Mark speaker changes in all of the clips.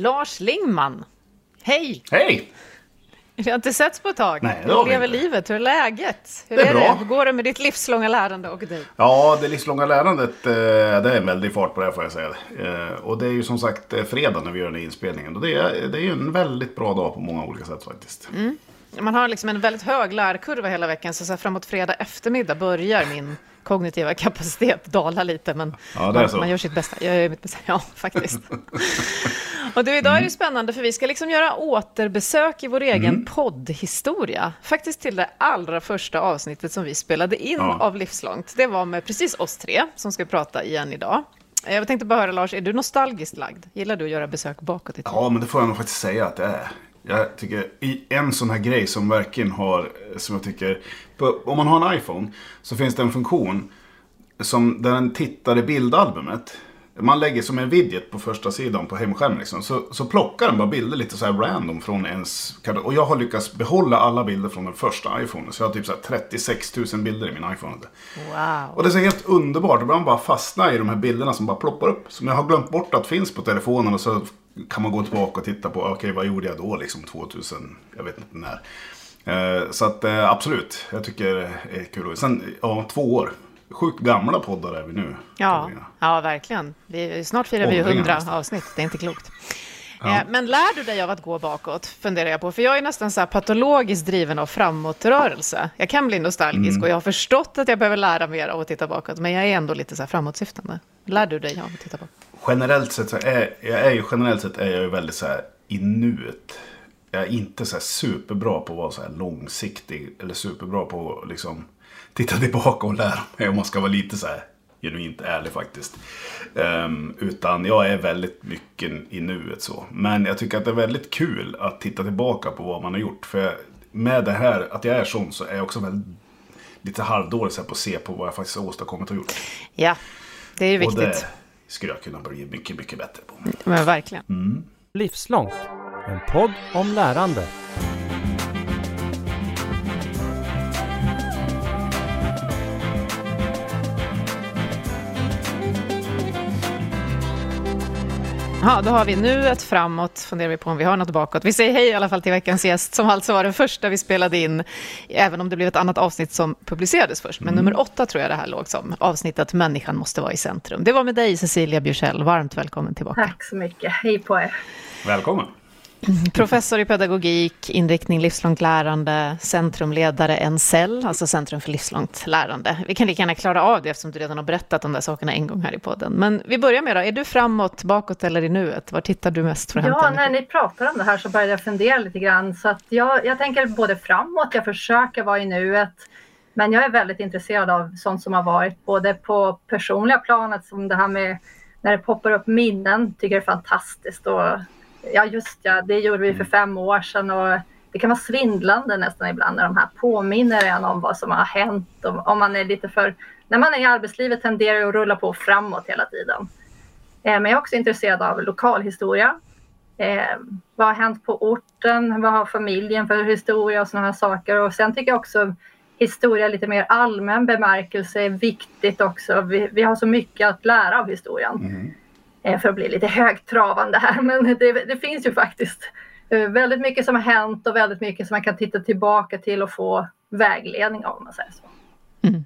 Speaker 1: Lars Lingman. Hej!
Speaker 2: Hej!
Speaker 1: Vi har inte setts på ett tag.
Speaker 2: Nej, det har vi
Speaker 1: lever
Speaker 2: inte.
Speaker 1: livet? Hur är läget? Hur
Speaker 2: Det är
Speaker 1: är
Speaker 2: bra.
Speaker 1: det? Hur går det med ditt livslånga lärande och dig?
Speaker 2: Ja, det livslånga lärandet, eh, det är en väldig fart på det här får jag säga. Eh, Och det är ju som sagt eh, fredag när vi gör den här inspelningen. Och det är, det är ju en väldigt bra dag på många olika sätt faktiskt.
Speaker 1: Man har liksom en väldigt hög lärkurva hela veckan, så, så framåt fredag eftermiddag börjar min kognitiva kapacitet dala lite, men
Speaker 2: Ja,
Speaker 1: man, man gör sitt bästa. Jag gör mitt bästa, ja, faktiskt. och du, idag är det spännande, för vi ska liksom göra återbesök i vår egen
Speaker 2: Mm.
Speaker 1: poddhistoria. Faktiskt till det allra första avsnittet som vi spelade in
Speaker 2: Ja.
Speaker 1: av Livslångt. Det var med precis oss tre, som ska prata igen idag. Jag tänkte bara höra, Lars, är du nostalgiskt lagd? Gillar du att göra besök bakåt i tiden?
Speaker 2: Ja, men det får jag nog faktiskt säga att det är. Jag tycker i en sån här grej som verkligen har, som jag tycker, på, om man har en iPhone så finns det en funktion som där den tittar i bildalbumet. Man lägger som en widget på första sidan på hemskärmen liksom, så, så plockar den bara bilder lite så här random från ens Och jag har lyckats behålla alla bilder från den första iPhonen. Så jag har typ så här 36 000 bilder i min iPhone.
Speaker 1: Wow.
Speaker 2: Och det är så helt underbart. Ibland bara fastnar i de här bilderna som bara ploppar upp. Som jag har glömt bort att finns på telefonen. Och så kan man gå tillbaka och titta på, okej vad gjorde jag då liksom 2000, jag vet inte när. Eh, så att eh, absolut, jag tycker det är kul. Sen, ja, två år. Sjukt gamla poddar är vi nu.
Speaker 1: Ja, ja verkligen. Vi, snart firar vi
Speaker 2: Åldringar
Speaker 1: 100
Speaker 2: nästan.
Speaker 1: avsnitt, det är inte klokt. Eh, Men lär du dig av att gå bakåt, funderar jag på. För jag är nästan så här patologiskt driven av framåtrörelse. Jag kan bli nostalgisk
Speaker 2: Mm.
Speaker 1: och jag har förstått att jag behöver lära mer av att titta bakåt. Men jag är ändå lite så här framåtsyftande. Lär du dig av att titta bakåt?
Speaker 2: Generellt sett så är jag är ju, generellt sett är jag ju väldigt så här i nuet. Jag är inte så här superbra på att vara så här långsiktig. Eller superbra på att liksom titta tillbaka och lära mig om man ska vara lite så här genuint ärlig faktiskt. Ehm, utan jag är väldigt mycket i nuet så. Men jag tycker att det är väldigt kul att titta tillbaka på vad man har gjort. För med det här, att jag är sån så är jag också väldigt lite halvdålig så här på att se på vad jag faktiskt har åstadkommit och gjort.
Speaker 1: Ja, det är ju
Speaker 2: Och det
Speaker 1: viktigt.
Speaker 2: skulle jag kunna bli mycket, mycket bättre på.
Speaker 1: Men verkligen.
Speaker 3: Livslångt. En podd om lärande.
Speaker 1: Ja, då har vi nuet framåt, funderar vi på om vi har något bakåt. Vi säger hej i alla fall till veckans gäst, som alltså var den första vi spelade in, även om det blev ett annat avsnitt som publicerades först. Men nummer åtta tror jag det här låg som, avsnittet Människan måste vara i centrum. Det var med dig, Cecilia Bjursell. Varmt välkommen tillbaka.
Speaker 4: Tack så mycket. Hej på er.
Speaker 2: Välkommen!
Speaker 1: Professor i pedagogik, inriktning livslångt lärande, centrumledare NCEL, alltså Centrum för livslångt lärande. Vi kan lika gärna klara av det eftersom du redan har berättat om de där sakerna en gång här i podden. Men vi börjar med då, är du framåt, bakåt eller i nuet? Var tittar du mest för att
Speaker 4: Ja, när ni pratar om det här så började jag fundera lite grann. Så att jag, jag tänker både framåt, jag försöker vara i nuet. Men jag är väldigt intresserad av sånt som har varit, både på personliga planet som det här med när det poppar upp minnen, tycker jag är fantastiskt. Och, ja, just ja, det gjorde vi för fem år sedan och det kan vara svindlande nästan ibland när de här påminner en om vad som har hänt. Om, om man är lite för, när man är i arbetslivet tenderar det att rulla på framåt hela tiden. Eh, Men jag är också intresserad av lokalhistoria. Eh, vad har hänt på orten? Vad har familjen för historia och sådana här saker? Och sen tycker jag också historia lite mer allmän bemärkelse är viktigt också. Vi, vi har så mycket att lära av historien. Eh, Eh, för att bli lite högtravande här, men det, det finns ju faktiskt eh, väldigt mycket som har hänt och väldigt mycket som man kan titta tillbaka till och få vägledning av om man säger så. Mm.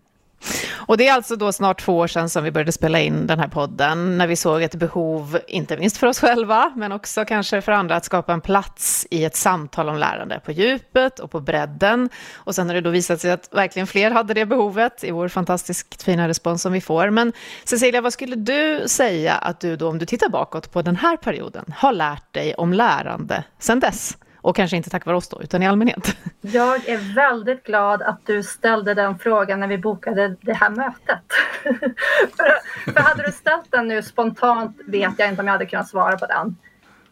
Speaker 1: Och det är alltså då snart två år sedan som vi började spela in den här podden, när vi såg ett behov, inte minst för oss själva, men också kanske för andra, att skapa en plats i ett samtal om lärande på djupet och på bredden. Och sen har det då visat sig att verkligen fler hade det behovet i vår fantastiskt fina respons som vi får. Men Cecilia, vad skulle du säga att du då, om du tittar bakåt på den här perioden, har lärt dig om lärande sedan dess? Och kanske inte tack vare oss då, utan i allmänhet.
Speaker 4: Jag är väldigt glad att du ställde den frågan när vi bokade det här mötet. för, för hade du ställt den nu spontant vet jag inte om jag hade kunnat svara på den.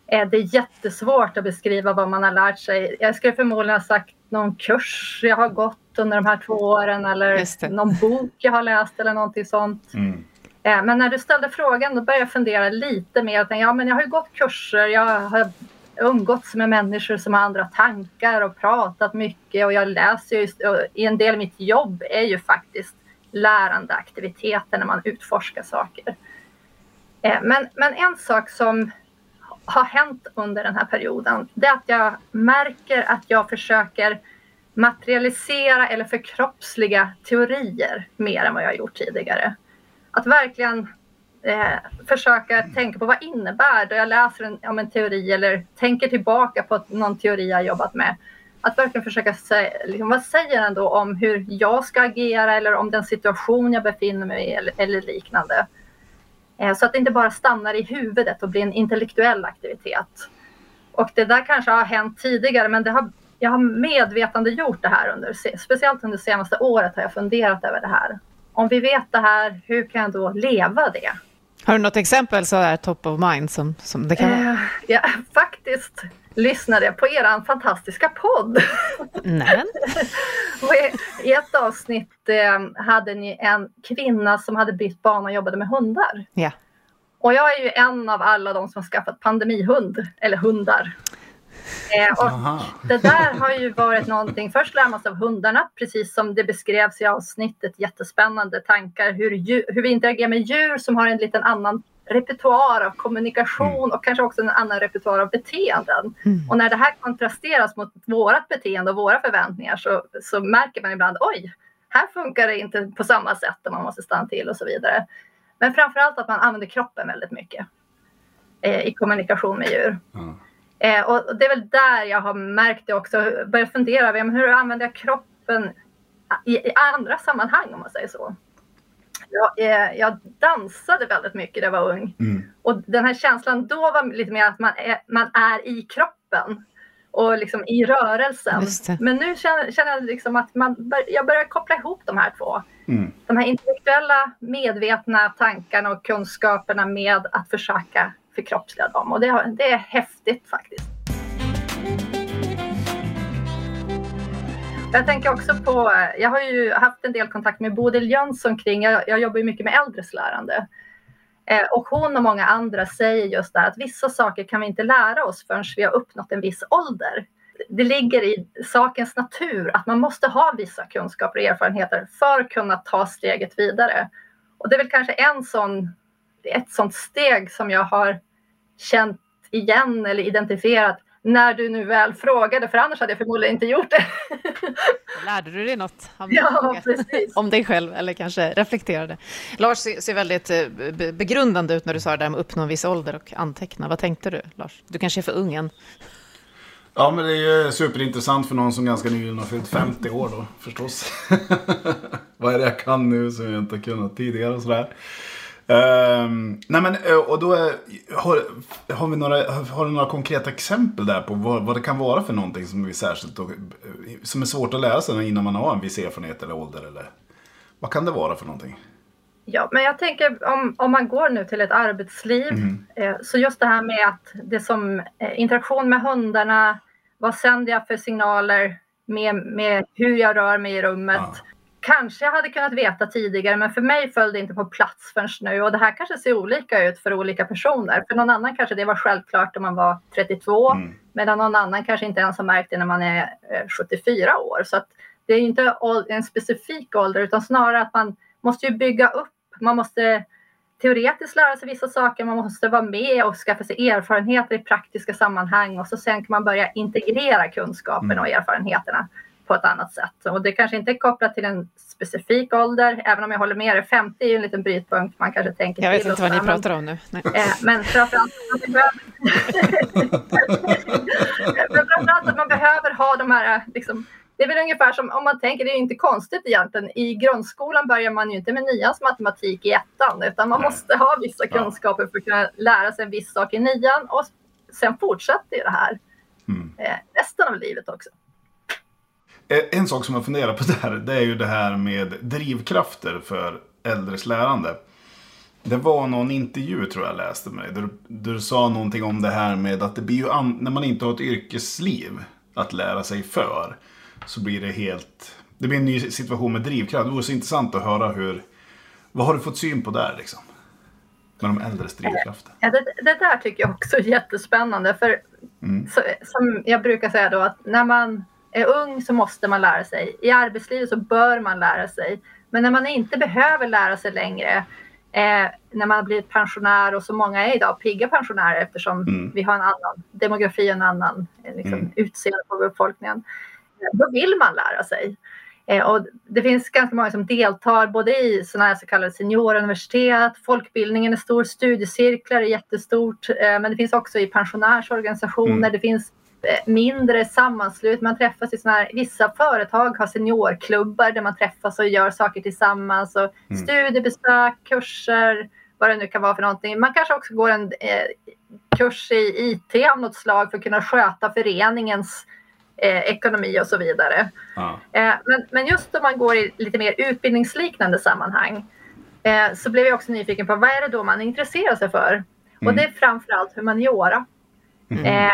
Speaker 4: Eh, Det är jättesvårt att beskriva vad man har lärt sig. Jag skulle förmodligen ha sagt någon kurs jag har gått under de här två åren eller någon bok jag har läst eller någonting sånt.
Speaker 2: Mm.
Speaker 4: Eh, Men när du ställde frågan då började jag fundera lite mer. Jag tänkte, Ja, men jag har ju gått kurser, jag har umgåtts med människor som har andra tankar och pratat mycket och jag läser ju, i en del av mitt jobb är ju faktiskt lärandeaktiviteter när man utforskar saker. Eh, men, men en sak som har hänt under den här perioden, det är att jag märker att jag försöker materialisera eller förkroppsliga teorier mer än vad jag gjort tidigare. Att verkligen eh, försöka tänka på vad innebär det jag läser en, om en teori eller tänker tillbaka på någon teori jag jobbat med. Att verkligen försöka säga, liksom, vad säger den då om hur jag ska agera eller om den situation jag befinner mig i eller, eller liknande. Eh, så att det inte bara stannar i huvudet och blir en intellektuell aktivitet. Och det där kanske har hänt tidigare men det har, jag har medvetande gjort det här under, speciellt under senaste året har jag funderat över det här. Om vi vet det här, hur kan jag då leva det?
Speaker 1: Har du något exempel så är top of mind som, som det kan vara?
Speaker 4: Eh, ja, faktiskt lyssnade jag på er fantastiska podd.
Speaker 1: Nej.
Speaker 4: I ett avsnitt eh, hade ni en kvinna som hade bytt bana och jobbade med hundar.
Speaker 1: Ja.
Speaker 4: Och jag är ju en av alla de som har skaffat pandemihund, eller hundar. Eh, och det där har ju varit någonting, först lär man sig av hundarna, precis som det beskrevs i avsnittet, jättespännande tankar hur, djur, hur vi interagerar med djur som har en liten annan repertoar av kommunikation mm. och kanske också en annan repertoar av beteenden. Mm. Och när det här kontrasteras mot vårat beteende och våra förväntningar så, så märker man ibland oj, här funkar det inte på samma sätt och man måste stanna till och så vidare. Men framförallt att man använder kroppen väldigt mycket eh, i kommunikation med djur. Mm. Eh, och det är väl där jag har märkt det också, börjat fundera över hur använder jag kroppen i, i andra sammanhang om man säger så. Jag, eh, jag, dansade väldigt mycket när jag var ung. Mm. Och den här känslan då var lite mer att man är, man är i kroppen och liksom i rörelsen. Men nu känner, känner jag liksom att man bör, jag börjar koppla ihop de här två. Mm. De här intellektuella medvetna tankarna och kunskaperna med att försöka förkroppsliga dem. Och det, det är häftigt faktiskt. Jag tänker också på, jag har ju haft en del kontakt med Bodil Jönsson kring, jag, jag jobbar ju mycket med äldres lärande. Eh, och hon och många andra säger just det att vissa saker kan vi inte lära oss förrän vi har uppnått en viss ålder. Det ligger i sakens natur att man måste ha vissa kunskaper och erfarenheter för att kunna ta steget vidare. Och det är väl kanske en sån, ett sånt steg som jag har känt igen eller identifierat när du nu väl frågade, för annars hade jag förmodligen inte gjort det.
Speaker 1: Lärde du dig något
Speaker 4: ja,
Speaker 1: om dig själv eller kanske reflekterade? Lars ser väldigt eh, begrundande ut när du sa det där med uppnå en viss ålder och anteckna. Vad tänkte du, Lars? Du kanske är för ung än?
Speaker 2: Ja, men det är ju superintressant för någon som ganska nyligen har fyllt 50 år då, förstås. Vad är det jag kan nu som jag inte kunnat tidigare och sådär. Um, nej men, eh, och då är, har, har, vi några, har du några konkreta exempel där på vad, vad det kan vara för någonting som är särskilt då, som är svårt att lära sig innan man har en viss erfarenhet eller ålder? Eller, vad kan det vara för någonting?
Speaker 4: Ja, men jag tänker om, om man går nu till ett arbetsliv, mm. eh, så just det här med att det som eh, interaktion med hundarna, vad sänder jag för signaler med, med hur jag rör mig i rummet? Ja kanske jag hade kunnat veta tidigare, men för mig föll det inte på plats förrän nu. Och det här kanske ser olika ut för olika personer. För någon annan kanske det var självklart när man var 32, mm. medan någon annan kanske inte ens har märkt det när man är 74 eh, år. Så det är inte en specifik ålder, utan snarare att man måste ju bygga upp. Man måste teoretiskt lära sig vissa saker, man måste vara med och skaffa sig erfarenheter i praktiska sammanhang och så sen kan man börja integrera kunskapen mm. och erfarenheterna på ett annat sätt. Och det kanske inte är kopplat till en specifik ålder, även om jag håller med dig. 50 är ju en liten brytpunkt man kanske tänker
Speaker 1: Jag vet inte vad ni pratar om nu. Nej.
Speaker 4: Eh, men framförallt man behöver... men framförallt att man behöver ha de här, liksom, det är väl ungefär som om man tänker, det är ju inte konstigt egentligen. I grundskolan börjar man ju inte med nians matematik i ettan, utan man måste ha vissa kunskaper för att kunna lära sig en viss sak i nian och sen fortsätter ju det här mm. eh, resten av livet också.
Speaker 2: Eh, en sak som jag funderar på där, det är ju det här med drivkrafter för äldres lärande. Det var någon intervju tror jag läste med dig, där du, du sa någonting om det här med att det blir ju an, när man inte har ett yrkesliv att lära sig för, så blir det helt, det blir en ny situation med drivkraft. Det vore så intressant att höra hur, vad har du fått syn på där liksom? Med de äldres drivkrafter.
Speaker 4: Ja, det, det där tycker jag också är jättespännande, för mm. så, som jag brukar säga då, att när man är ung så måste man lära sig. I arbetslivet så bör man lära sig. Men när man inte behöver lära sig längre, eh, när man har blivit pensionär och så många är idag pigga pensionärer eftersom
Speaker 2: Mm.
Speaker 4: vi har en annan demografi, en annan eh, liksom,
Speaker 2: Mm.
Speaker 4: utseende på befolkningen. Eh, Då vill man lära sig. Eh, och det finns ganska många som deltar både i sådana här så kallade senioruniversitet, folkbildningen är stor, studiecirklar är jättestort, eh, men det finns också i pensionärsorganisationer,
Speaker 2: Mm.
Speaker 4: det finns mindre sammanslut, man träffas i sådana här, vissa företag har seniorklubbar där man träffas och gör saker tillsammans och
Speaker 2: Mm.
Speaker 4: studiebesök, kurser, vad det nu kan vara för någonting. Man kanske också går en eh, kurs i IT av något slag för att kunna sköta föreningens eh, ekonomi och så vidare.
Speaker 2: Ja.
Speaker 4: Eh, men, men just om man går i lite mer utbildningsliknande sammanhang eh, så blev jag också nyfiken på vad är det då man intresserar sig för? Och
Speaker 2: Mm.
Speaker 4: det är framförallt humaniora.
Speaker 2: Mm.
Speaker 4: Eh,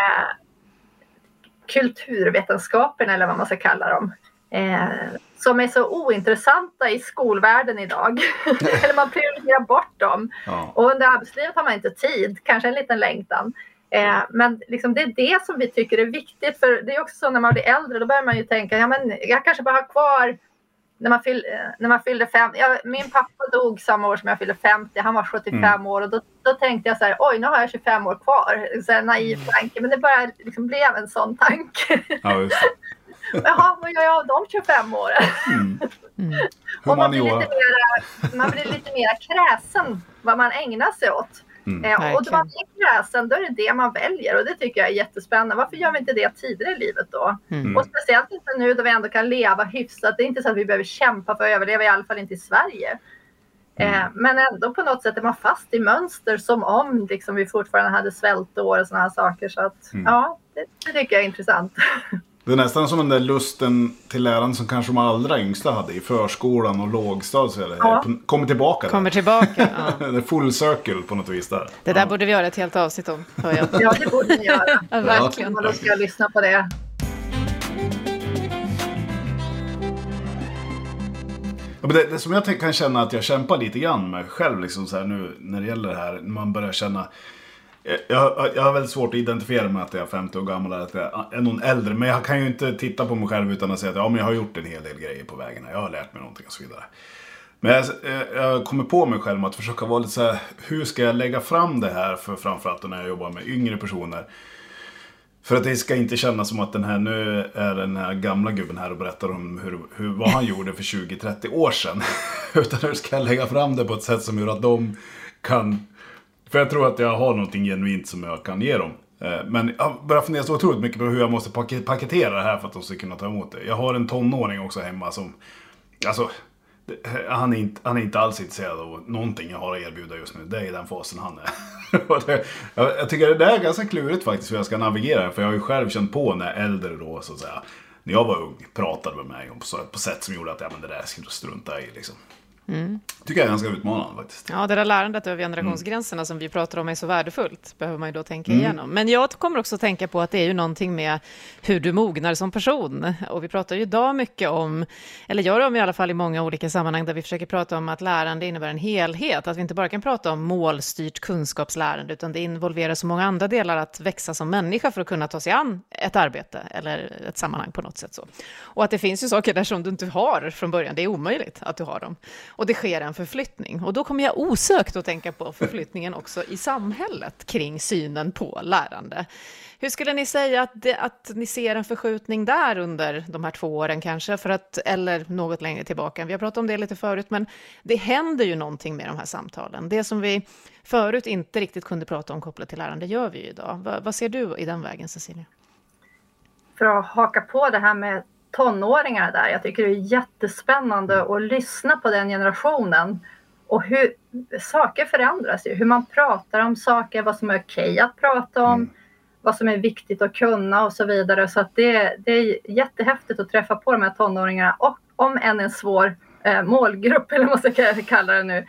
Speaker 4: kulturvetenskaperna eller vad man ska kalla dem. Eh, som är så ointressanta i skolvärlden idag. eller man prioriterar bort dem.
Speaker 2: Ja.
Speaker 4: Och under arbetslivet har man inte tid, kanske en liten längtan. Eh, men liksom det är det som vi tycker är viktigt. För det är också så när man blir äldre, då börjar man ju tänka, ja men jag kanske bara har kvar när man, fyll, eh, när man fyllde fem, ja, min pappa dog samma år som jag fyllde 50, han var 75
Speaker 2: Mm.
Speaker 4: år och då, då tänkte jag så här, oj nu har jag 25 år kvar. Så här naiv tanke, men det bara liksom blev en sån tanke.
Speaker 2: ja, just det.
Speaker 4: Jaha, vad gör jag av de 25 åren?
Speaker 2: Mm.
Speaker 1: Mm.
Speaker 4: Och man blir, lite mera, man blir lite mera kräsen vad man ägnar sig åt.
Speaker 2: Mm.
Speaker 4: Eh, och då man är kräsen, då är det det man väljer och det tycker jag är jättespännande. Varför gör vi inte det tidigare i livet då?
Speaker 1: Mm.
Speaker 4: Och speciellt inte nu då vi ändå kan leva hyfsat. Det är inte så att vi behöver kämpa för att överleva, i alla fall inte i Sverige.
Speaker 2: Mm.
Speaker 4: Eh, men ändå på något sätt är man fast i mönster som om liksom, vi fortfarande hade svältår och sådana här saker. Så att,
Speaker 2: Mm.
Speaker 4: ja, det, det tycker jag är intressant.
Speaker 2: Det är nästan som den där lusten till lärande som kanske de allra yngsta hade i förskolan och lågstadiet.
Speaker 4: Ja.
Speaker 2: Kommer tillbaka.
Speaker 1: Kommer tillbaka. Ja.
Speaker 2: Det är full circle på något vis där.
Speaker 1: Det där
Speaker 2: ja.
Speaker 1: borde vi göra ett helt avsnitt om, jag.
Speaker 4: Ja, det borde ni göra.
Speaker 1: Ja, verkligen.
Speaker 4: Och då ska jag lyssna på det.
Speaker 2: Ja, men det, det som jag kan känna att jag kämpar lite grann med själv liksom så här nu när det gäller det här. När man börjar känna. Jag, jag, har väldigt svårt att identifiera mig att jag är 50 år gammal eller att jag är någon äldre. Men jag kan ju inte titta på mig själv utan att säga att ja, men jag har gjort en hel del grejer på vägen. Jag har lärt mig någonting och så vidare. Men jag, jag kommer på mig själv med att försöka vara lite så här. Hur ska jag lägga fram det här för framförallt när jag jobbar med yngre personer. För att det ska inte kännas som att den här, nu är den här gamla gubben här och berättar om hur, hur, vad han gjorde för 20-30 år sedan. Utan hur ska jag lägga fram det på ett sätt som gör att de kan... För jag tror att jag har någonting genuint som jag kan ge dem. Eh, men jag börjar fundera så otroligt mycket på hur jag måste paketera det här för att de ska kunna ta emot det. Jag har en tonåring också hemma som... Alltså, eh, han är, inte, han är inte alls intresserad av någonting jag har att erbjuda just nu. Det är i den fasen han är. Det, jag, jag tycker det där är ganska klurigt faktiskt hur jag ska navigera. För jag har ju själv känt på när äldre då så att säga. När jag var ung pratade med mig på, på sätt som gjorde att ja, men det där ska du strunta i liksom. Tycker jag är ganska utmanande faktiskt.
Speaker 1: Ja, det där lärandet över generationsgränserna som vi pratar om är så värdefullt, behöver man ju då tänka
Speaker 2: Mm.
Speaker 1: igenom. Men jag kommer också tänka på att det är ju någonting med hur du mognar som person. Och vi pratar ju idag mycket om, eller gör om i alla fall i många olika sammanhang, där vi försöker prata om att lärande innebär en helhet, att vi inte bara kan prata om målstyrt kunskapslärande, utan det involverar så många andra delar att växa som människa för att kunna ta sig an ett arbete eller ett sammanhang på något sätt så. Och att det finns ju saker där som du inte har från början, det är omöjligt att du har dem. Och det sker en förflyttning. Och då kommer jag osökt att tänka på förflyttningen också i samhället kring synen på lärande. Hur skulle ni säga att, det, att ni ser en förskjutning där under de här två åren kanske, för att, eller något längre tillbaka? Vi har pratat om det lite förut, men det händer ju någonting med de här samtalen. Det som vi förut inte riktigt kunde prata om kopplat till lärande gör vi ju idag. Vad, vad ser du i den vägen, Cecilia?
Speaker 4: för att haka på det här med tonåringarna där. Jag tycker det är jättespännande att lyssna på den generationen och hur saker förändras ju. Hur man pratar om saker, vad som är okej att prata om,
Speaker 2: Mm.
Speaker 4: vad som är viktigt att kunna och så vidare. Så det, det är jättehäftigt att träffa på de här tonåringarna och om än en svår eh, målgrupp eller vad man ska kalla det nu.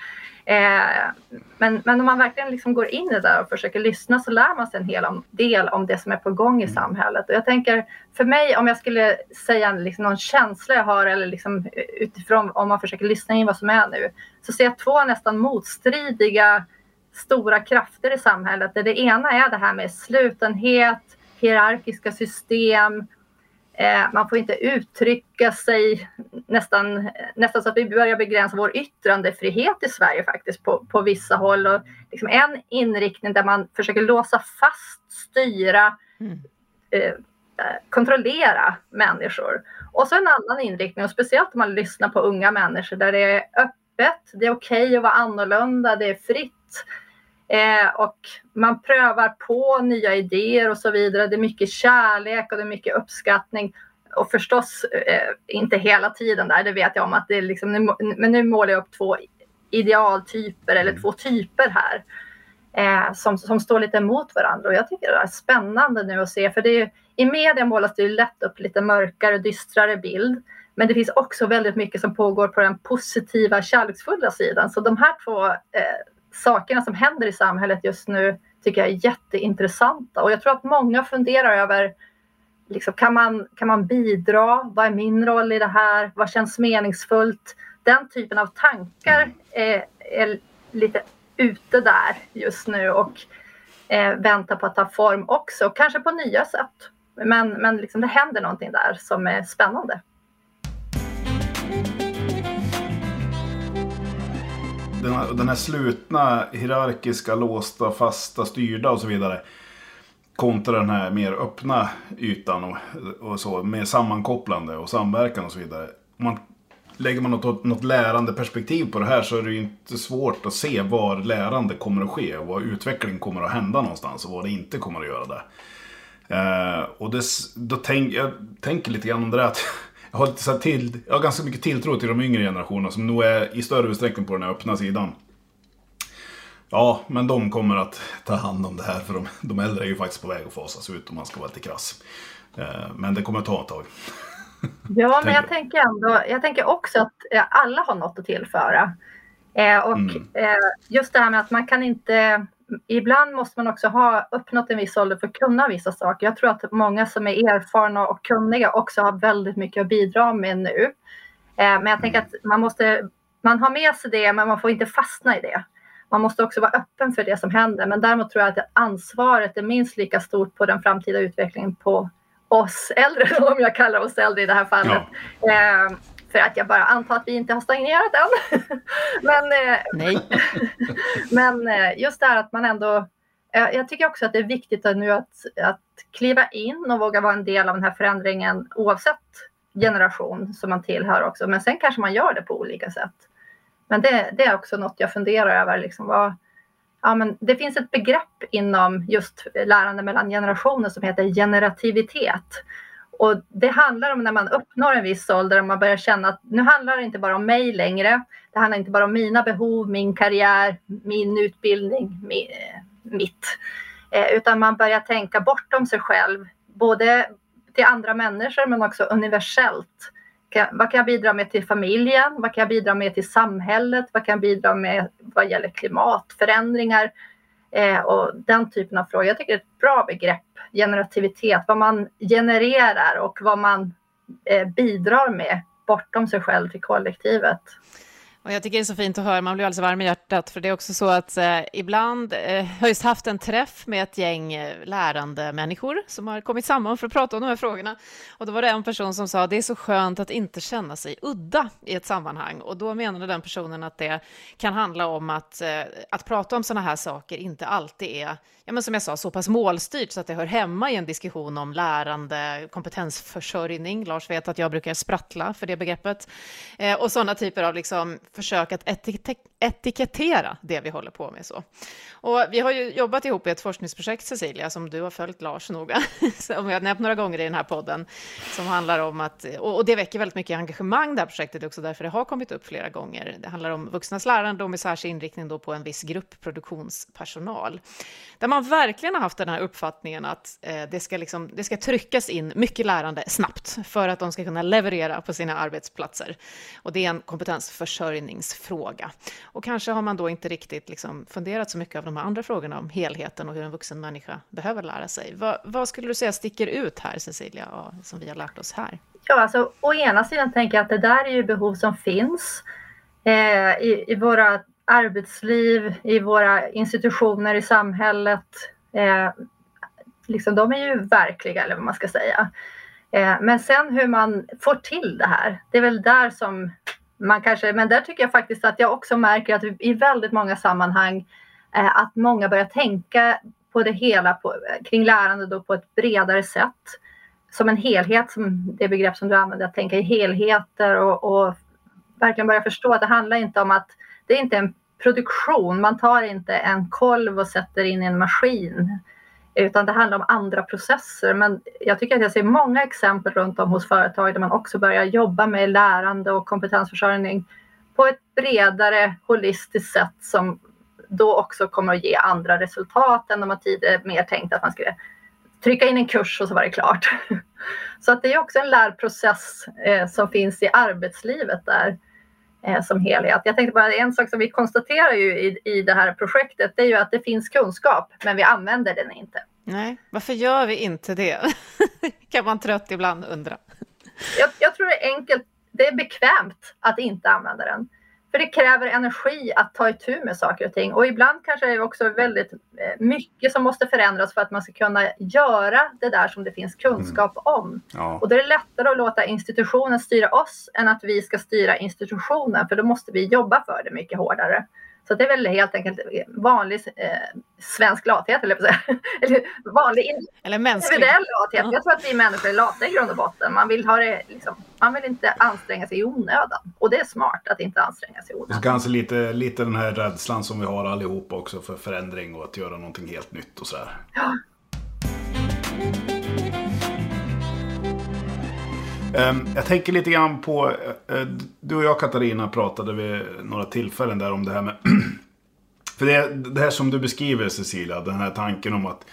Speaker 4: Eh, men, men om man verkligen liksom går in i det där och försöker lyssna så lär man sig en hel del om det som är på gång i samhället. Och jag tänker, för mig om jag skulle säga liksom någon känsla jag har eller liksom utifrån om man försöker lyssna in vad som är nu, så ser jag två nästan motstridiga stora krafter i samhället. Det ena är det här med slutenhet, hierarkiska system, man får inte uttrycka sig nästan, nästan så att vi börjar begränsa vår yttrandefrihet i Sverige faktiskt på, på vissa håll. Och liksom en inriktning där man försöker låsa fast, styra, mm. eh, kontrollera människor. Och så en annan inriktning, och speciellt om man lyssnar på unga människor där det är öppet, det är okej okay att vara annorlunda, det är fritt. Eh, och man prövar på nya idéer och så vidare. Det är mycket kärlek och det är mycket uppskattning. Och förstås eh, inte hela tiden där, det vet jag om att det är liksom, men nu målar jag upp två idealtyper eller mm. två typer här. Eh, som, som står lite emot varandra och jag tycker det är spännande nu att se för det är, i media målas det ju lätt upp lite mörkare, dystrare bild. Men det finns också väldigt mycket som pågår på den positiva, kärleksfulla sidan. Så de här två eh, sakerna som händer i samhället just nu tycker jag är jätteintressanta. Och jag tror att många funderar över liksom, kan, man, kan man bidra? Vad är min roll i det här? Vad känns meningsfullt? Den typen av tankar är, är lite ute där just nu och eh, väntar på att ta form också, kanske på nya sätt. Men, men liksom det händer någonting där som är spännande.
Speaker 2: Den här, den här slutna, hierarkiska, låsta, fasta, styrda och så vidare. Kontra den här mer öppna ytan och, och så, mer sammankopplande och samverkan och så vidare. Man, lägger man något, något lärande perspektiv på det här så är det ju inte svårt att se var lärande kommer att ske. Och var utveckling kommer att hända någonstans och var det inte kommer att göra det. Uh, och det, då tänk, jag tänker lite grann om det där att jag har, lite så till, jag har ganska mycket tilltro till de yngre generationerna som nog är i större utsträckning på den här öppna sidan. Ja, men de kommer att ta hand om det här för de, de äldre är ju faktiskt på väg att fasas ut om man ska vara lite krass. Uh, men det kommer att ta ett tag.
Speaker 4: Ja, men jag tänker ändå, jag tänker också att alla har något att tillföra. Eh, och mm. eh, just det här med att man kan inte ibland måste man också ha uppnått en viss ålder för att kunna vissa saker. Jag tror att många som är erfarna och kunniga också har väldigt mycket att bidra med nu. Eh, men jag tänker att man måste, man har med sig det, men man får inte fastna i det. Man måste också vara öppen för det som händer. Men däremot tror jag att ansvaret är minst lika stort på den framtida utvecklingen på oss äldre, om jag kallar oss äldre i det här fallet. Ja. För att jag bara antar att vi inte har stagnerat än. men, eh,
Speaker 1: Nej.
Speaker 4: men eh, just det här att man ändå eh, jag tycker också att det är viktigt nu att, att kliva in och våga vara en del av den här förändringen oavsett generation som man tillhör också. Men sen kanske man gör det på olika sätt. Men det, det är också något jag funderar över. Liksom, vad, ja, men det finns ett begrepp inom just lärande mellan generationer som heter generativitet. Och det handlar om när man uppnår en viss ålder och man börjar känna att nu handlar det inte bara om mig längre. Det handlar inte bara om mina behov, min karriär, min utbildning, eh, mitt. Eh, utan man börjar tänka bortom sig själv, både till andra människor men också universellt. Vad kan jag bidra med till familjen? Vad kan jag bidra med till samhället? Vad kan jag bidra med vad gäller klimatförändringar? Eh, och den typen av frågor. Jag tycker det är ett bra begrepp, generativitet, vad man genererar och vad man eh, bidrar med bortom sig själv till kollektivet.
Speaker 1: Och jag tycker det är så fint att höra, man blir alldeles varm i hjärtat, för det är också så att eh, ibland eh, har just haft en träff med ett gäng eh, lärande människor som har kommit samman för att prata om de här frågorna. Och då var det en person som sa, det är så skönt att inte känna sig udda i ett sammanhang. Och då menade den personen att det kan handla om att, eh, att prata om sådana här saker inte alltid är, ja men som jag sa, så pass målstyrt så att det hör hemma i en diskussion om lärande, kompetensförsörjning. Lars vet att jag brukar sprattla för det begreppet. Eh, och sådana typer av liksom försök att etikettera det vi håller på med. Så. Och vi har ju jobbat ihop i ett forskningsprojekt, Cecilia, som du har följt Lars noga, som vi har nämnt några gånger i den här podden, som handlar om att, och det väcker väldigt mycket engagemang, det här projektet, också därför det har kommit upp flera gånger. Det handlar om vuxnas lärande och med särskild inriktning då på en viss grupp produktionspersonal, där man verkligen har haft den här uppfattningen att eh, det, ska liksom, det ska tryckas in mycket lärande snabbt för att de ska kunna leverera på sina arbetsplatser. Och det är en kompetensförsörjningsfråga. Och kanske har man då inte riktigt liksom funderat så mycket av de här andra frågorna om helheten och hur en vuxen människa behöver lära sig. Vad, vad skulle du säga sticker ut här, Cecilia, som vi har lärt oss här?
Speaker 4: Ja, alltså, å ena sidan tänker jag att det där är ju behov som finns eh, i, i våra arbetsliv, i våra institutioner i samhället. Eh, liksom, de är ju verkliga, eller vad man ska säga. Eh, men sen hur man får till det här, det är väl där som man kanske, men där tycker jag faktiskt att jag också märker att i väldigt många sammanhang eh, att många börjar tänka på det hela på, eh, kring lärande då på ett bredare sätt. Som en helhet, som det begrepp som du använder, att tänka i helheter och, och verkligen börja förstå att det handlar inte om att det är inte en produktion. Man tar inte en kolv och sätter in i en maskin utan det handlar om andra processer. Men jag tycker att jag ser många exempel runt om hos företag där man också börjar jobba med lärande och kompetensförsörjning på ett bredare holistiskt sätt som då också kommer att ge andra resultat än om man tidigare mer tänkt att man skulle trycka in en kurs och så var det klart. Så att det är också en lärprocess eh, som finns i arbetslivet där eh, som helhet. Jag tänkte bara en sak som vi konstaterar ju i, i det här projektet, det är ju att det finns kunskap, men vi använder den inte.
Speaker 1: Nej, varför gör vi inte det? kan man trött ibland undra.
Speaker 4: Jag, jag tror det är enkelt, det är bekvämt att inte använda den. För det kräver energi att ta itu med saker och ting. Och ibland kanske det är också väldigt eh, mycket som måste förändras för att man ska kunna göra det där som det finns kunskap mm. om. Ja. Och då är det lättare att låta institutionen styra oss än att vi ska styra institutionen. För då måste vi jobba för det mycket hårdare. Så det är väl helt enkelt vanlig eh, svensk lathet, eller, eller vanlig
Speaker 1: eller mänsklig.
Speaker 4: individuell lathet. Jag tror att vi människor är lata i grund och botten. Man vill, ha det, liksom, man vill inte anstränga sig i onödan. Och det är smart att inte anstränga sig i onödan.
Speaker 2: Kanske lite, lite den här rädslan som vi har allihopa också för förändring och att göra någonting helt nytt och sådär. Ja. Ehm, jag tänker lite grann på, eh, eh, du och jag Katarina pratade vid några tillfällen där om det här med För det, det här som du beskriver Cecilia, den här tanken om att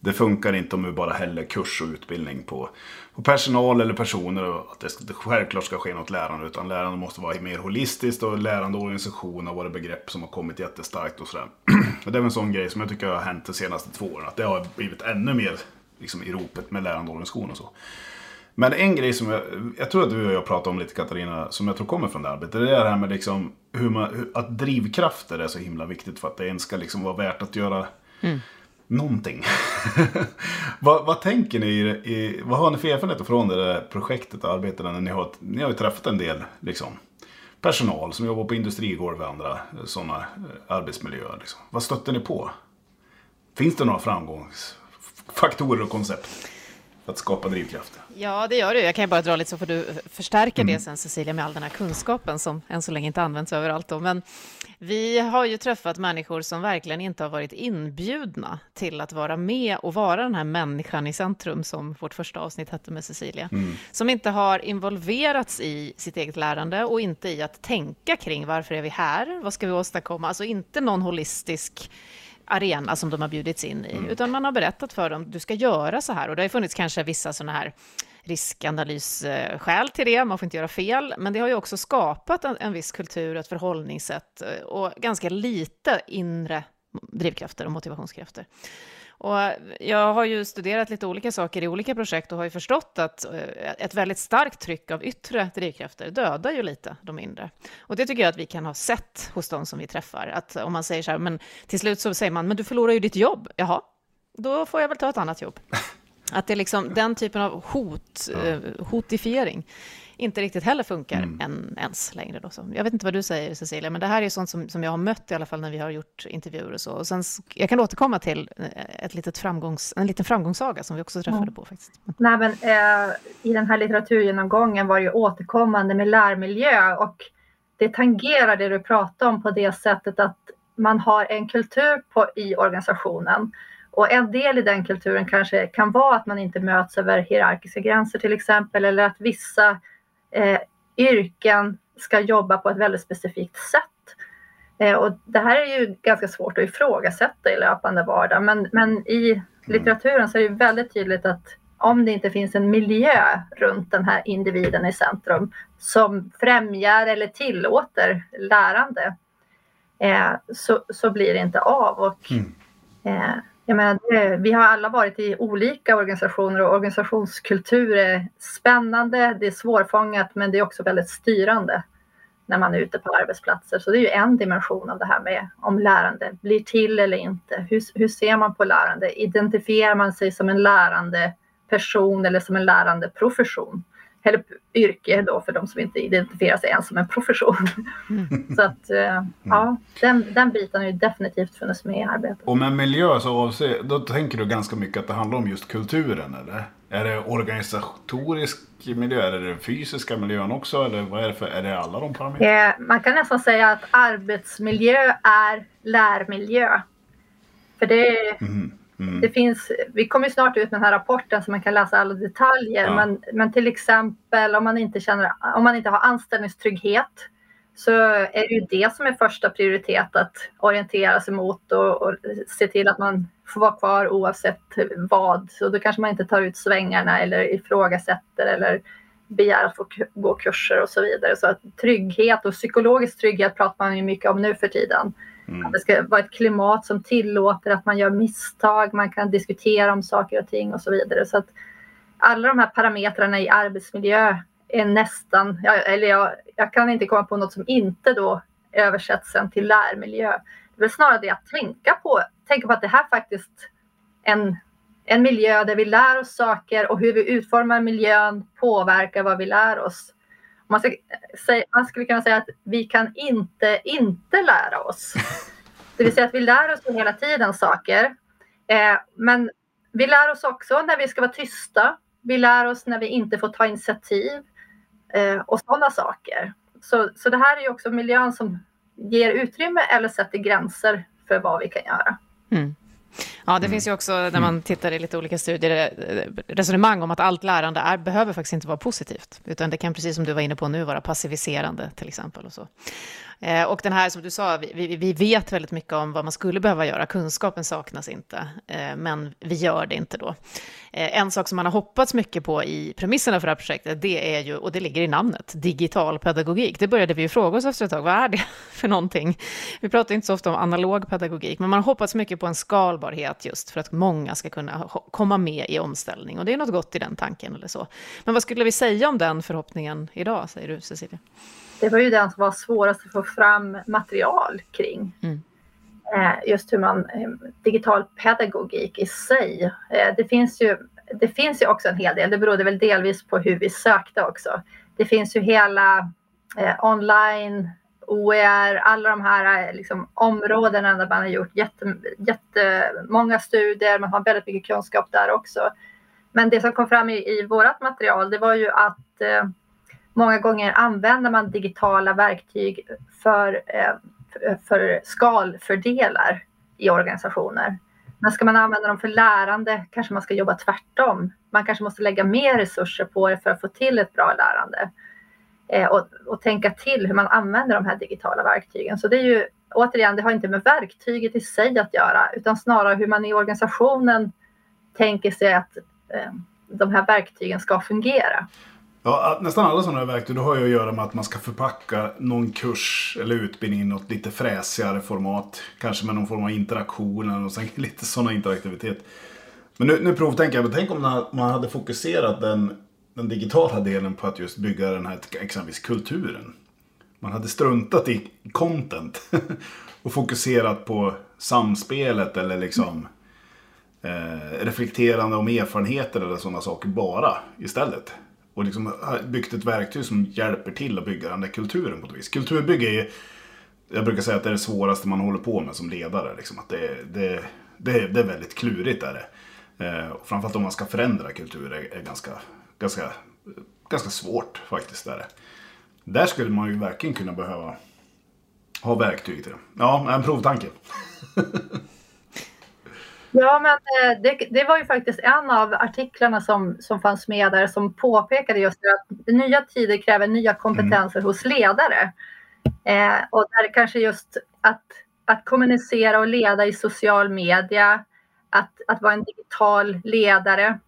Speaker 2: det funkar inte om vi bara häller kurs och utbildning på, på personal eller personer och att det, det självklart ska ske något lärande. Utan lärande måste vara mer holistiskt och lärande organisation har varit begrepp som har kommit jättestarkt och sådär. Och det är en sån grej som jag tycker har hänt de senaste två åren. Att det har blivit ännu mer liksom, i ropet med lärande organisation och så. Men en grej som jag, jag tror att du och jag pratade om lite Katarina, som jag tror kommer från det arbetet. Det är det här med liksom hur man, att drivkrafter är så himla viktigt för att det ens ska liksom vara värt att göra mm. någonting. vad, vad, tänker ni, i, vad har ni för erfarenheter från det där projektet och arbetet? När ni, har, ni har ju träffat en del liksom, personal som jobbar på industrigolv och andra sådana eh, arbetsmiljöer. Liksom. Vad stötte ni på? Finns det några framgångsfaktorer och koncept? att skapa drivkrafter.
Speaker 1: Ja, det gör du. Jag kan ju bara dra lite så får du förstärka mm. det sen Cecilia med all den här kunskapen som än så länge inte används överallt. Då. Men vi har ju träffat människor som verkligen inte har varit inbjudna till att vara med och vara den här människan i centrum som vårt första avsnitt hette med Cecilia. Mm. Som inte har involverats i sitt eget lärande och inte i att tänka kring varför är vi här? Vad ska vi åstadkomma? Alltså inte någon holistisk arena som de har bjudits in i, mm. utan man har berättat för dem, du ska göra så här. Och det har funnits kanske vissa sådana här riskanalysskäl till det, man får inte göra fel, men det har ju också skapat en, en viss kultur, ett förhållningssätt eh, och ganska lite inre drivkrafter och motivationskrafter. Och eh, jag har ju studerat lite olika saker i olika projekt och har ju förstått att eh, ett väldigt starkt tryck av yttre drivkrafter dödar ju lite de inre. Och det tycker jag att vi kan ha sett hos de som vi träffar. Att om man säger så här, men till slut så säger man, men du förlorar ju ditt jobb. Jaha, då får jag väl ta ett annat jobb. Att det är liksom den typen av hot, ja. Eh, hotifiering inte riktigt heller funkar mm. än, ens längre. Då. Så jag vet inte vad du säger Cecilia, men det här är sånt som, som jag har mött i alla fall när vi har gjort intervjuer och så. Och sen, jag kan återkomma till eh, ett litet framgångs, en liten framgångssaga som vi också träffade mm. på. faktiskt.
Speaker 4: Nej, men, eh, I den här litteraturgenomgången var det ju återkommande med lärmiljö och det tangerar det du pratar om på det sättet att man har en kultur på, i organisationen och en del i den kulturen kanske kan vara att man inte möts över hierarkiska gränser till exempel, eller att vissa eh, yrken ska jobba på ett väldigt specifikt sätt. Eh, och det här är ju ganska svårt att ifrågasätta i löpande vardag, men, men i litteraturen så är det väldigt tydligt att om det inte finns en miljö runt den här individen i centrum som främjar eller tillåter lärande eh, så, så blir det inte av. Och, mm. eh, jag menar, det, vi har alla varit i olika organisationer och organisationskultur är spännande, det är svårfångat men det är också väldigt styrande när man är ute på arbetsplatser. Så det är ju en dimension av det här med om lärande blir till eller inte. Hur, hur ser man på lärande? Identifierar man sig som en lärande person eller som en lärande profession. Eller yrke då för de som inte identifierar sig ens som en profession. Mm. så att eh, ja, den, den biten har ju definitivt funnits med i arbetet.
Speaker 2: Och med miljö så avser, då tänker du ganska mycket att det handlar om just kulturen eller? Är det organisatorisk miljö? Är det den fysiska miljön också? Eller vad är det för, är det alla de parametrarna?
Speaker 4: Eh, man kan nästan säga att arbetsmiljö är lärmiljö. För det, mm. Mm. det finns, vi kommer snart ut med den här rapporten så man kan läsa alla detaljer. Ja. Men, men till exempel om man, inte känner, om man inte har anställningstrygghet så är det ju det som är första prioritet att orientera sig mot och, och se till att man får vara kvar oavsett vad. Så då kanske man inte tar ut svängarna eller ifrågasätter eller begär att få gå kurser och så vidare. Så att trygghet och psykologisk trygghet pratar man ju mycket om nu för tiden. Mm. Att det ska vara ett klimat som tillåter att man gör misstag, man kan diskutera om saker och ting och så vidare. Så att alla de här parametrarna i arbetsmiljö är nästan, eller jag, jag kan inte komma på något som inte då översätts sen till lärmiljö. Det är väl snarare det att tänka på, tänka på att det här faktiskt en, en miljö där vi lär oss saker och hur vi utformar miljön påverkar vad vi lär oss. Man, ska, man skulle kunna säga att vi kan inte inte lära oss. Det vill säga att vi lär oss hela tiden saker. Eh, men vi lär oss också när vi ska vara tysta. Vi lär oss när vi inte får ta initiativ eh, och sådana saker. Så, så det här är ju också miljön som ger utrymme eller sätter gränser för vad vi kan göra. Mm.
Speaker 1: Ja, det mm. finns ju också, när man tittar i lite olika studier, resonemang om att allt lärande är, behöver faktiskt inte vara positivt, utan det kan, precis som du var inne på nu, vara passiviserande till exempel. Och så. Eh, och den här, som du sa, vi, vi, vet väldigt mycket om vad man skulle behöva göra. Kunskapen saknas inte, eh, men vi gör det inte då. Eh, en sak som man har hoppats mycket på i premisserna för det här projektet, det är ju, och det ligger i namnet, digital pedagogik. Det började vi ju fråga oss efter ett tag, vad är det för någonting? Vi pratar inte så ofta om analog pedagogik, men man har hoppats mycket på en skalbarhet just för att många ska kunna komma med i omställning. Och det är något gott i den tanken eller så. Men vad skulle vi säga om den förhoppningen idag, säger du Cecilia?
Speaker 4: det var ju den som var svårast att få fram material kring. Mm. Eh, just hur man, eh, digital pedagogik i sig. Eh, det, finns ju, det finns ju också en hel del, det berodde väl delvis på hur vi sökte också. Det finns ju hela online, OER, alla de här eh, liksom, områdena där man har gjort jätte, jättemånga studier, man har väldigt mycket kunskap där också. Men det som kom fram i, i vårt material, det var ju att eh, Många gånger använder man digitala verktyg för, eh, för skalfördelar i organisationer. Men ska man använda dem för lärande kanske man ska jobba tvärtom. Man kanske måste lägga mer resurser på det för att få till ett bra lärande. Eh, och, och, tänka till hur man använder de här digitala verktygen. Så det är ju återigen, det har inte med verktyget i sig att göra utan snarare hur man i organisationen tänker sig att eh, de här verktygen ska fungera.
Speaker 2: Ja, nästan alla sådana här verktyg har ju att göra med att man ska förpacka någon kurs eller utbildning i något lite fräsigare format. Kanske med någon form av interaktion och sen lite sådana interaktivitet. Men nu, nu provtänker jag, men tänk om man hade fokuserat den, den digitala delen på att just bygga den här exempelvis kulturen. Man hade struntat i content och fokuserat på samspelet eller liksom eh, reflekterande om erfarenheter eller sådana saker bara istället och liksom eh, byggt ett verktyg som hjälper till att bygga den där kulturen på ett vis. Kulturbygge är, jag brukar säga att det är det svåraste man håller på med som ledare. Liksom. Att det, det, det, det är väldigt klurigt. Är det. Eh, framförallt om man ska förändra kultur är, är ganska, ganska, ganska svårt faktiskt. Är det. Där skulle man ju verkligen kunna behöva ha verktyg till det. Ja, en provtanke.
Speaker 4: Ja, men eh, det, det, var ju faktiskt en av artiklarna som, som fanns med där som påpekade just att nya tider kräver nya kompetenser mm. hos ledare. Eh, och där kanske just att, att kommunicera och leda i social media, att, att vara en digital ledare,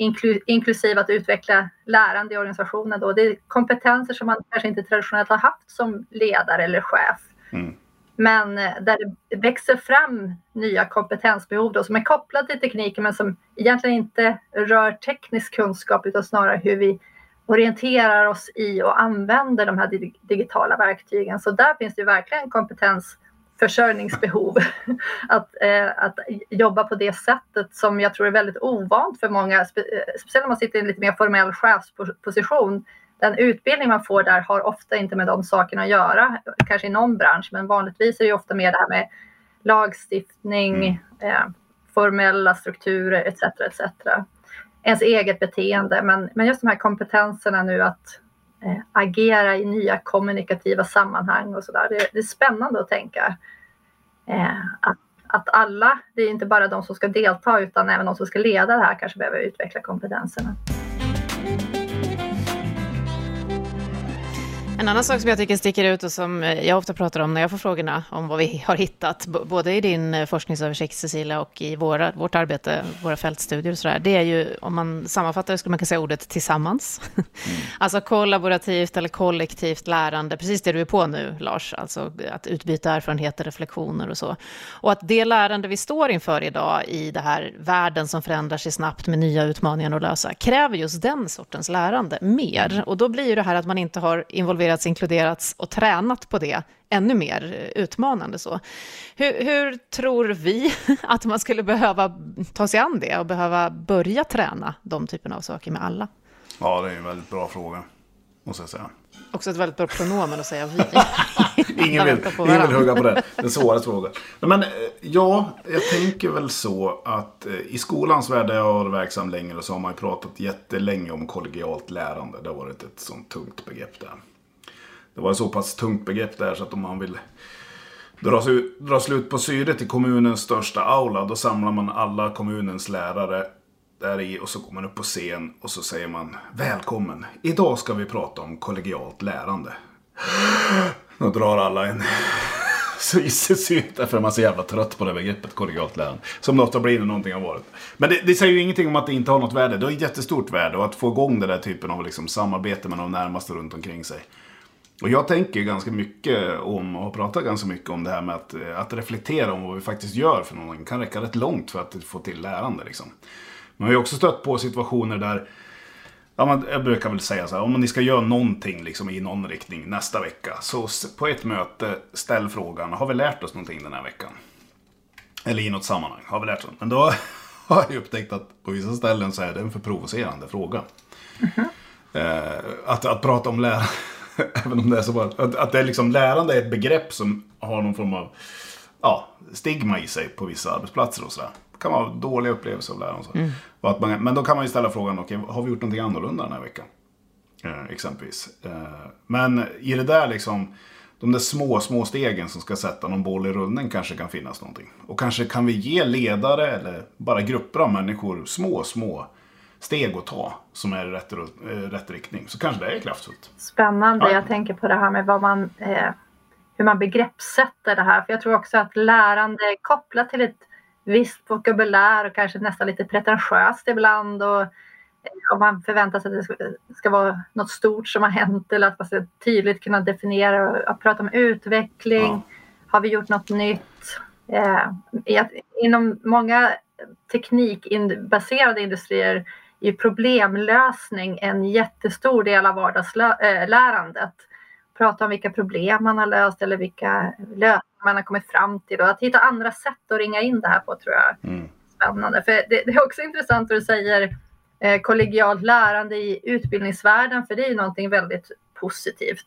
Speaker 4: inklu, inklusive att utveckla lärande i organisationen. Då. Det är kompetenser som man kanske inte traditionellt har haft som ledare eller chef. Mm. Men eh, där det växer fram nya kompetensbehov då, som är kopplade till tekniken men som egentligen inte rör teknisk kunskap utan snarare hur vi orienterar oss i och använder de här digitala verktygen. Så där finns det verkligen kompetens försörjningsbehov. Att, eh, att jobba på det sättet som jag tror är väldigt ovant för många, spe, eh, speciellt om man sitter i en lite mer formell chefsposition. Den utbildning man får där har ofta inte med de sakerna att göra, kanske i någon bransch, men vanligtvis är det ofta mer det här med lagstiftning, mm. eh, formella strukturer etc. etc. Ens eget beteende, men, men just de här kompetenserna nu att Eh, agera i nya kommunikativa sammanhang och sådär. Det, det, är spännande att tänka eh, att, att alla, det är inte bara de som ska delta utan även de som ska leda det här kanske behöver utveckla kompetenserna.
Speaker 1: En annan sak som jag tycker sticker ut och som jag ofta pratar om när jag får frågorna om vad vi har hittat, både i din eh, forskningsöversikt Cecilia och i våra, vårt arbete, våra fältstudier och sådär, det är ju, om man sammanfattar det skulle man kunna säga ordet tillsammans. Mm. alltså kollaborativt eller kollektivt lärande, precis det du är på nu Lars, alltså att utbyta erfarenheter, reflektioner och så. Och att det lärande vi står inför idag i det här världen som förändrar sig snabbt med nya utmaningar att lösa, kräver just den sortens lärande mer. Och då blir ju det här att man inte har involverat involverats, inkluderats och tränat på det ännu mer utmanande. Så. Hur, hur, tror vi att man skulle behöva ta sig an det och behöva börja träna de typerna av saker med alla?
Speaker 2: Ja, det är en väldigt bra fråga, måste jag säga.
Speaker 1: Också ett väldigt bra pronomen att säga vi.
Speaker 2: ingen, vill, ingen vill hugga på det. Den svåra frågan. Men eh, ja, jag tänker väl så att eh, i skolans värld där jag har varit verksam längre så har man ju pratat jättelänge om kollegialt lärande. Det har varit ett sånt tungt begrepp där det var ett så pass tungt begrepp där så att om man vill dra, dra slut på syret i kommunens största aula då samlar man alla kommunens lärare där i och så går man upp på scen och så säger man Välkommen! Idag ska vi prata om kollegialt lärande. Då drar alla en så synt därför man är så jävla trött på det begreppet kollegialt lärande. Som något har blivit någonting har varit. Men det, det, säger ju ingenting om att det inte har något värde. Det har ett jättestort värde och att få igång den där typen av liksom, samarbete med de närmaste runt omkring sig. Och jag tänker ganska mycket om, och har pratat ganska mycket om det här med att, att reflektera om vad vi faktiskt gör för någonting. kan räcka rätt långt för att få till lärande. Liksom. Men vi har också stött på situationer där, ja, man, jag brukar väl säga så här, om ni ska göra någonting liksom, i någon riktning nästa vecka. Så på ett möte, ställ frågan, har vi lärt oss någonting den här veckan? Eller i något sammanhang, har vi lärt oss? Men då har jag upptäckt att på vissa ställen så är det en för provocerande fråga. Mm -hmm. eh, att, att prata om lärande Även om det är så bara, att, att det är liksom, lärande är ett begrepp som har någon form av ja, stigma i sig på vissa arbetsplatser och sådär. Det kan vara dåliga upplevelser av lärande. Mm. Att man, men då kan man ju ställa frågan, okay, har vi gjort någonting annorlunda den här veckan? Eh, exempelvis. Eh, men i det där liksom, de där små, små stegen som ska sätta någon boll i rullning kanske kan finnas någonting. Och kanske kan vi ge ledare eller bara grupper av människor små, små steg att ta som är i rätt, eh, rätt riktning. Så kanske det är kraftfullt.
Speaker 4: Spännande. Ja. Jag tänker på det här med vad man, eh, hur man begreppssätter det här. För jag tror också att lärande är kopplat till ett visst vokabulär och kanske nästan lite pretentiöst ibland. Och, eh, om man förväntar sig att det ska, vara något stort som har hänt eller att man ska tydligt kunna definiera och, och prata om utveckling. Ja. Har vi gjort något nytt? Eh, inom många teknikbaserade industrier är problemlösning en jättestor del av vardagslärandet. Prata om vilka problem man har löst eller vilka lösningar man har kommit fram till och att hitta andra sätt att ringa in det här på tror jag är spännande. För det, det, är också intressant att du säger eh, kollegialt lärande i utbildningsvärlden för det är ju någonting väldigt positivt.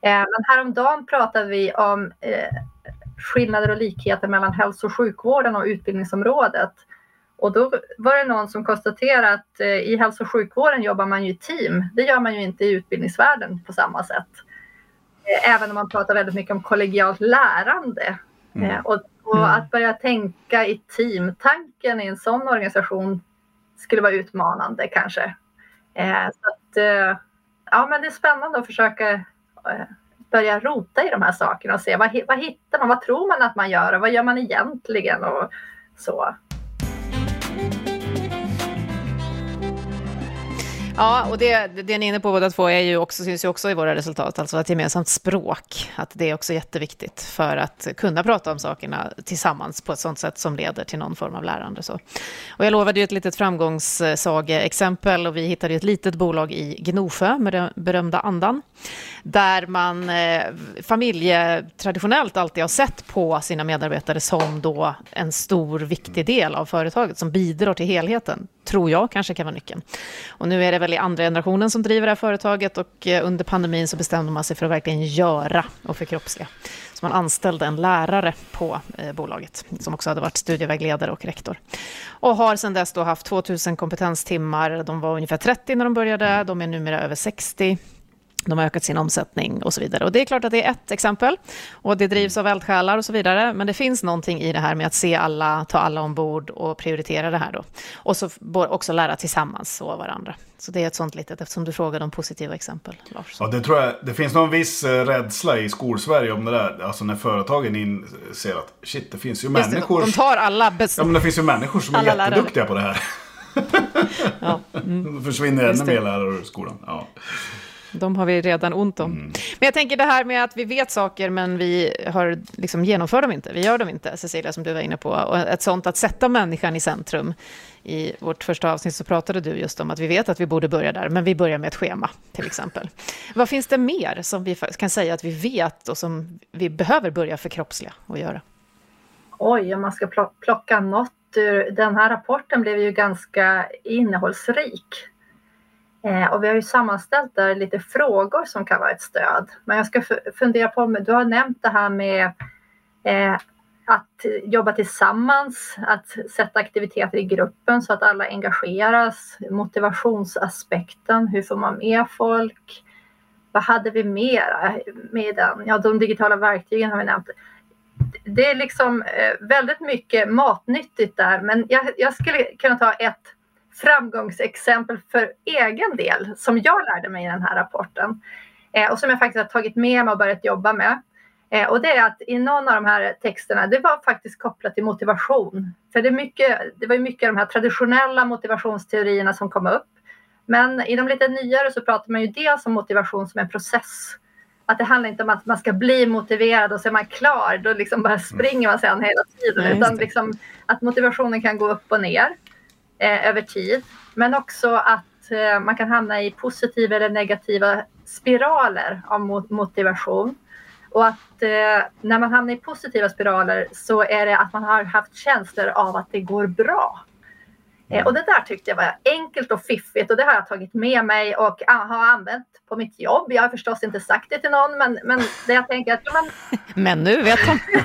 Speaker 4: Eh, men häromdagen pratade vi om eh, skillnader och likheter mellan hälso och sjukvården och utbildningsområdet. Och då var det någon som konstaterade att eh, i hälso och sjukvården jobbar man ju i team. Det gör man ju inte i utbildningsvärlden på samma sätt. Eh, även om man pratar väldigt mycket om kollegialt lärande. Mm. Eh, och, och mm. att börja tänka i teamtanken i en sån organisation skulle vara utmanande kanske. Så att, ja, men det är spännande att försöka börja rota i de här sakerna och se vad, vad hittar man, vad tror man att man gör och vad gör man egentligen och så.
Speaker 1: Ja, och det, det ni är inne på båda två är ju också, syns ju också i våra resultat, alltså ett gemensamt språk. Att det är också jätteviktigt för att kunna prata om sakerna tillsammans på ett sånt sätt som leder till någon form av lärande. Så. Och jag lovade ju ett litet framgångssageexempel och vi hittade ett litet bolag i Gnosjö med den berömda andan. Där man eh, familjetraditionellt alltid har sett på sina medarbetare som då en stor viktig del av företaget som bidrar till helheten tror jag kanske kan vara nyckeln. Och nu är det väl i andra generationen som driver det här företaget och eh, under pandemin så bestämde man sig för att verkligen göra och förkroppsliga. Så man anställde en lärare på eh, bolaget som också hade varit studievägledare och rektor. Och har sedan dess då haft 2000 kompetenstimmar. De var ungefär 30 när de började, de är numera över 60. De har ökat sin omsättning och så vidare. Och det är klart att det är ett exempel. Och det drivs av eldsjälar och så vidare. Men det finns någonting i det här med att se alla, ta alla ombord och prioritera det här då. Och så också lära tillsammans och varandra. Så det är ett sånt litet, eftersom du frågade om positiva exempel, Lars.
Speaker 2: Ja, det tror jag. Det finns någon viss eh, rädsla i skolsverige om det där. Alltså när företagen inser att shit, det finns ju Just människor.
Speaker 1: Det, de tar alla.
Speaker 2: Ja, men det finns ju människor som är jätteduktiga lärare. på det här. ja. Mm. Då försvinner ännu mer lärare ur skolan. Ja.
Speaker 1: De har vi redan ont om. Mm. Men jag tänker det här med att vi vet saker men vi har liksom genomför dem inte. Vi gör dem inte, Cecilia, som du var inne på. Och ett sånt att sätta människan i centrum. I vårt första avsnitt så pratade du just om att vi vet att vi borde börja där, men vi börjar med ett schema till exempel. Vad finns det mer som vi kan säga att vi vet och som vi behöver börja förkroppsliga och göra?
Speaker 4: Oj, om man ska plocka något ur den här rapporten blev ju ganska innehållsrik. Eh, och vi har ju sammanställt där lite frågor som kan vara ett stöd. Men jag ska fundera på, du har nämnt det här med eh, att jobba tillsammans, att sätta aktiviteter i gruppen så att alla engageras, motivationsaspekten, hur får man med folk? Vad hade vi mer eh, med den? Ja, de digitala verktygen har vi nämnt. Det är liksom väldigt mycket matnyttigt där, men jag, jag skulle kunna ta ett framgångsexempel för egen del som jag lärde mig i den här rapporten eh, och som jag faktiskt har tagit med mig och börjat jobba med. Eh, och det är att i någon av de här texterna, det var faktiskt kopplat till motivation. För det, mycket, det var ju mycket av de här traditionella motivationsteorierna som kom upp. Men i de lite nyare så pratar man ju dels om motivation som en process. Att det handlar inte om att man ska bli motiverad och så är man klar, då liksom bara springer man sen hela tiden. Utan liksom att motivationen kan gå upp och ner eh, över tid. Men också att eh, man kan hamna i positiva eller negativa spiraler av motivation. Och att eh, när man hamnar i positiva spiraler så är det att man har haft känslor av att det går bra. Eh, och det där tyckte jag var enkelt och fiffigt och det har jag tagit med mig och har använt på mitt jobb. Jag har förstås inte sagt det till någon men, men det jag tänker att... Man...
Speaker 1: men nu vet de.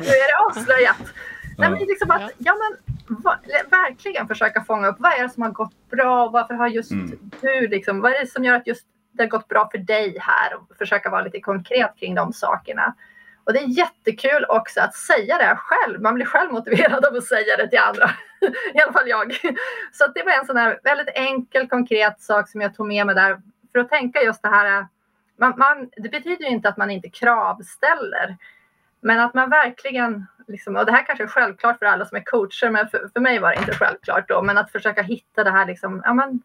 Speaker 4: nu är det avslöjat. Nej, men liksom att, ja, men, va, verkligen försöka fånga upp vad är det som har gått bra? Varför har just mm. du, liksom, vad är det som gör att just det har gått bra för dig här? Och försöka vara lite konkret kring de sakerna. Och det är jättekul också att säga det själv. Man blir själv motiverad av att säga det till andra. I alla fall jag. Så det var en sån här väldigt enkel, konkret sak som jag tog med mig där. För att tänka just det här. Man, man, det betyder ju inte att man inte kravställer. Men att man verkligen, liksom, och det här kanske är självklart för alla som är coacher, men för, för mig var det inte självklart då, men att försöka hitta det här liksom, ja men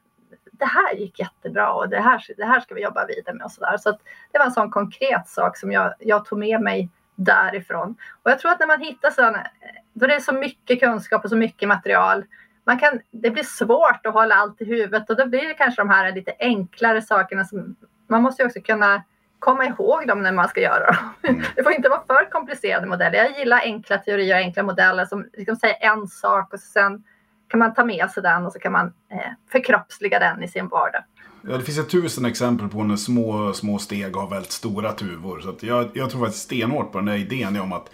Speaker 4: det här gick jättebra och det här, det här ska vi jobba vidare med och sådär. Så att det var en sån konkret sak som jag, jag tog med mig därifrån. Och jag tror att när man hittar sådana, då det är så mycket kunskap och så mycket material, man kan, det blir svårt att hålla allt i huvudet och då blir det kanske de här lite enklare sakerna som man måste ju också kunna komma ihåg dem när man ska göra dem. Mm. Det får inte vara för komplicerade modeller. Jag gillar enkla teorier och enkla modeller som liksom säger en sak och sen kan man ta med sig den och så kan man eh, förkroppsliga den i sin vardag.
Speaker 2: Ja, det finns ett tusen exempel på när små, små steg har väldigt stora tuvor. Så jag, jag tror faktiskt stenhårt på den där idén om att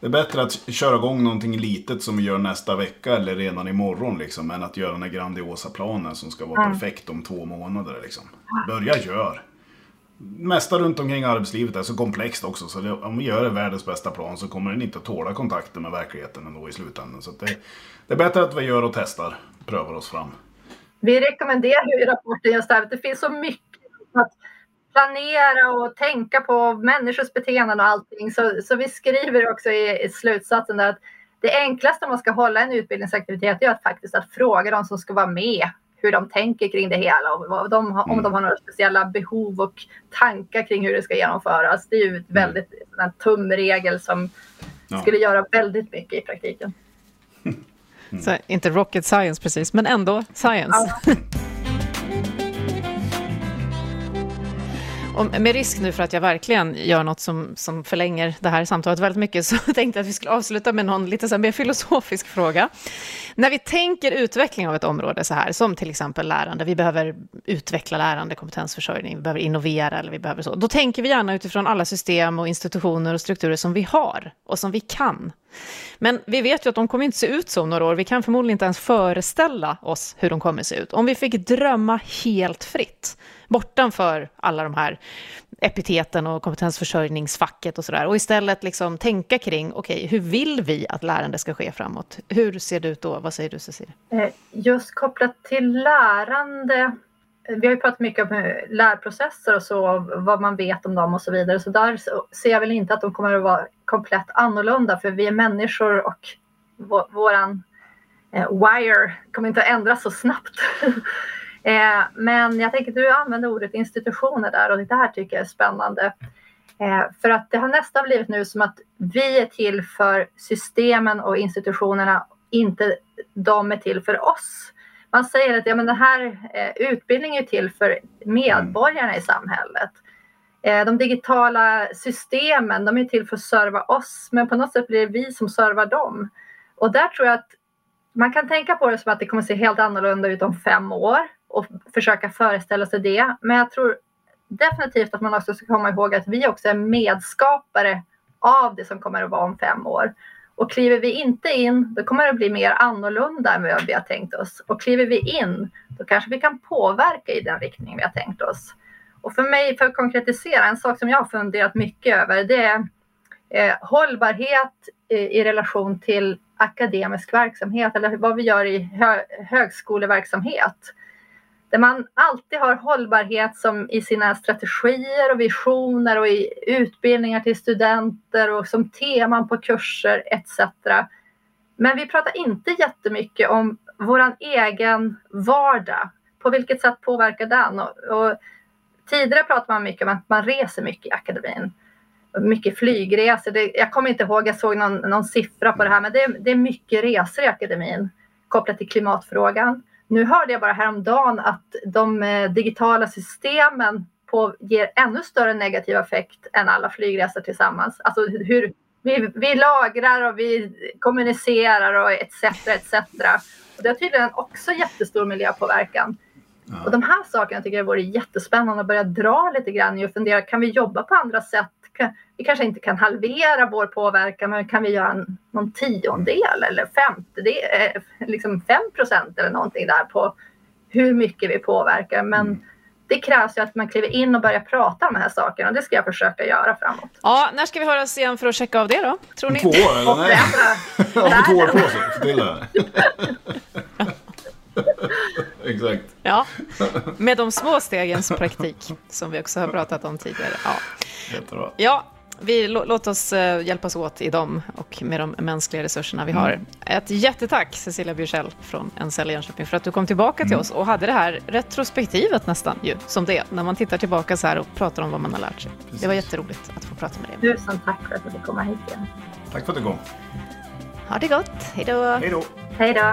Speaker 2: det är bättre att köra igång någonting litet som vi gör nästa vecka eller redan imorgon liksom, än att göra den här grandiosa planen som ska vara mm. perfekt om två månader. Liksom. Börja gör mesta runt omkring arbetslivet är så komplext också. Så det, om vi gör världens bästa plan så kommer den inte att tåla kontakten med verkligheten ändå i slutändan. Så det, det, är bättre att vi gör och testar, prövar oss fram.
Speaker 4: Vi rekommenderar i rapporten just det här, att det finns så mycket att planera och tänka på människors beteenden och allting. Så, så vi skriver också i, i slutsatsen där att det enklaste om man ska hålla en utbildningsaktivitet är att faktiskt att fråga de som ska vara med hur de tänker kring det hela och vad de, har- om
Speaker 2: Mm.
Speaker 4: de har några speciella behov och tankar kring hur det ska genomföras. Det är ju ett väldigt en tumregel som
Speaker 2: Ja.
Speaker 4: skulle göra väldigt mycket i praktiken.
Speaker 1: Så, inte rocket science precis, men ändå science. Och med risk nu för att jag verkligen gör något som, som förlänger det här samtalet väldigt mycket, så tänkte jag att vi skulle avsluta med någon lite så mer filosofisk fråga. När vi tänker utveckling av ett område så här, som till exempel lärande, vi behöver utveckla lärande, kompetensförsörjning, vi behöver innovera eller vi behöver så, då tänker vi gärna utifrån alla system och institutioner och strukturer som vi har och som vi kan. Men vi vet ju att de kommer inte se ut så om några år. Vi kan förmodligen inte ens föreställa oss hur de kommer se ut. Om vi fick drömma helt fritt, bortanför alla de här epiteten och kompetensförsörjningsfacket och sådär, och istället liksom tänka kring, okej, hur vill vi att lärande ska ske framåt? Hur ser det ut då? Vad säger du, Cecilia?
Speaker 4: Eh, just kopplat till lärande. Vi har ju pratat mycket om eh, lärprocesser och så, vad man vet om dem och så vidare. Så där ser jag väl inte att de kommer att vara komplett annorlunda för vi är människor och vår, våran eh, wire kommer inte att ändras så snabbt. eh, men jag tänker att du använder ordet institutioner där och det här tycker jag är spännande. Eh, för att det har nästan blivit nu som att vi är till för systemen och institutionerna, inte de är till för oss. Man säger att ja, men den här eh, utbildningen är till för medborgarna i samhället. Eh, de digitala systemen, de är till för att serva oss, men på något sätt blir det vi som servar dem. Och där tror jag att man kan tänka på det som att det kommer se helt annorlunda ut om fem år och försöka föreställa sig det. Men jag tror definitivt att man också ska komma ihåg att vi också är medskapare av det som kommer att vara om fem år. Och kliver vi inte in, då kommer det bli mer annorlunda än vad vi har tänkt oss. Och kliver vi in, då kanske vi kan påverka i den riktning vi har tänkt oss. Och för mig, för att konkretisera, en sak som jag har funderat mycket över, det är eh, hållbarhet i, i relation till akademisk verksamhet, eller vad vi gör i hö, högskoleverksamhet. Där man alltid har hållbarhet som i sina strategier och visioner och i utbildningar till studenter och som teman på kurser etc. Men vi pratar inte jättemycket om vår egen vardag. På vilket sätt påverkar den? Och, och tidigare pratade man mycket om att man reser mycket i akademin. Mycket flygresor. Det, jag kommer inte ihåg, jag såg någon, någon siffra på det här, men det, det är mycket resor i akademin kopplat till klimatfrågan. Nu hörde jag bara häromdagen att de eh, digitala systemen på, ger ännu större negativ effekt än alla flygresor tillsammans. Alltså hur vi, vi lagrar och vi kommunicerar och etc. etc. Och det har tydligen också jättestor miljöpåverkan. Och de här sakerna tycker jag vore jättespännande att börja dra lite grann i och fundera, kan vi jobba på andra sätt? Vi kanske inte kan halvera vår påverkan, men kan vi göra en, någon tiondel eller femtedel, eh, liksom fem procent eller någonting där på hur mycket vi påverkar. Men
Speaker 2: Mm.
Speaker 4: det krävs ju att man kliver in och börjar prata om de här sakerna och det ska jag försöka göra framåt.
Speaker 1: Ja, när ska vi höras igen för att checka av det då? Tror ni?
Speaker 2: Två år eller? Nej. har två år på sig. Exakt.
Speaker 1: Ja, med de små stegens praktik som vi också har pratat om tidigare. Ja.
Speaker 2: Jättebra.
Speaker 1: Ja, vi, lå- låt oss eh, hjälpas åt i dem och med de mänskliga resurserna vi har. Ett jättetack Cecilia Bjursell från NCL Jönköping för att du kom tillbaka till oss och hade det här retrospektivet nästan ju, som det är, när man tittar tillbaka så här och pratar om vad man har lärt sig. Det var jätteroligt att få prata med dig.
Speaker 4: Tusen tack för att du fick komma hit igen.
Speaker 2: Tack för att du kom.
Speaker 1: Ha det gott, hej då!
Speaker 2: Hej då.
Speaker 4: Hej då!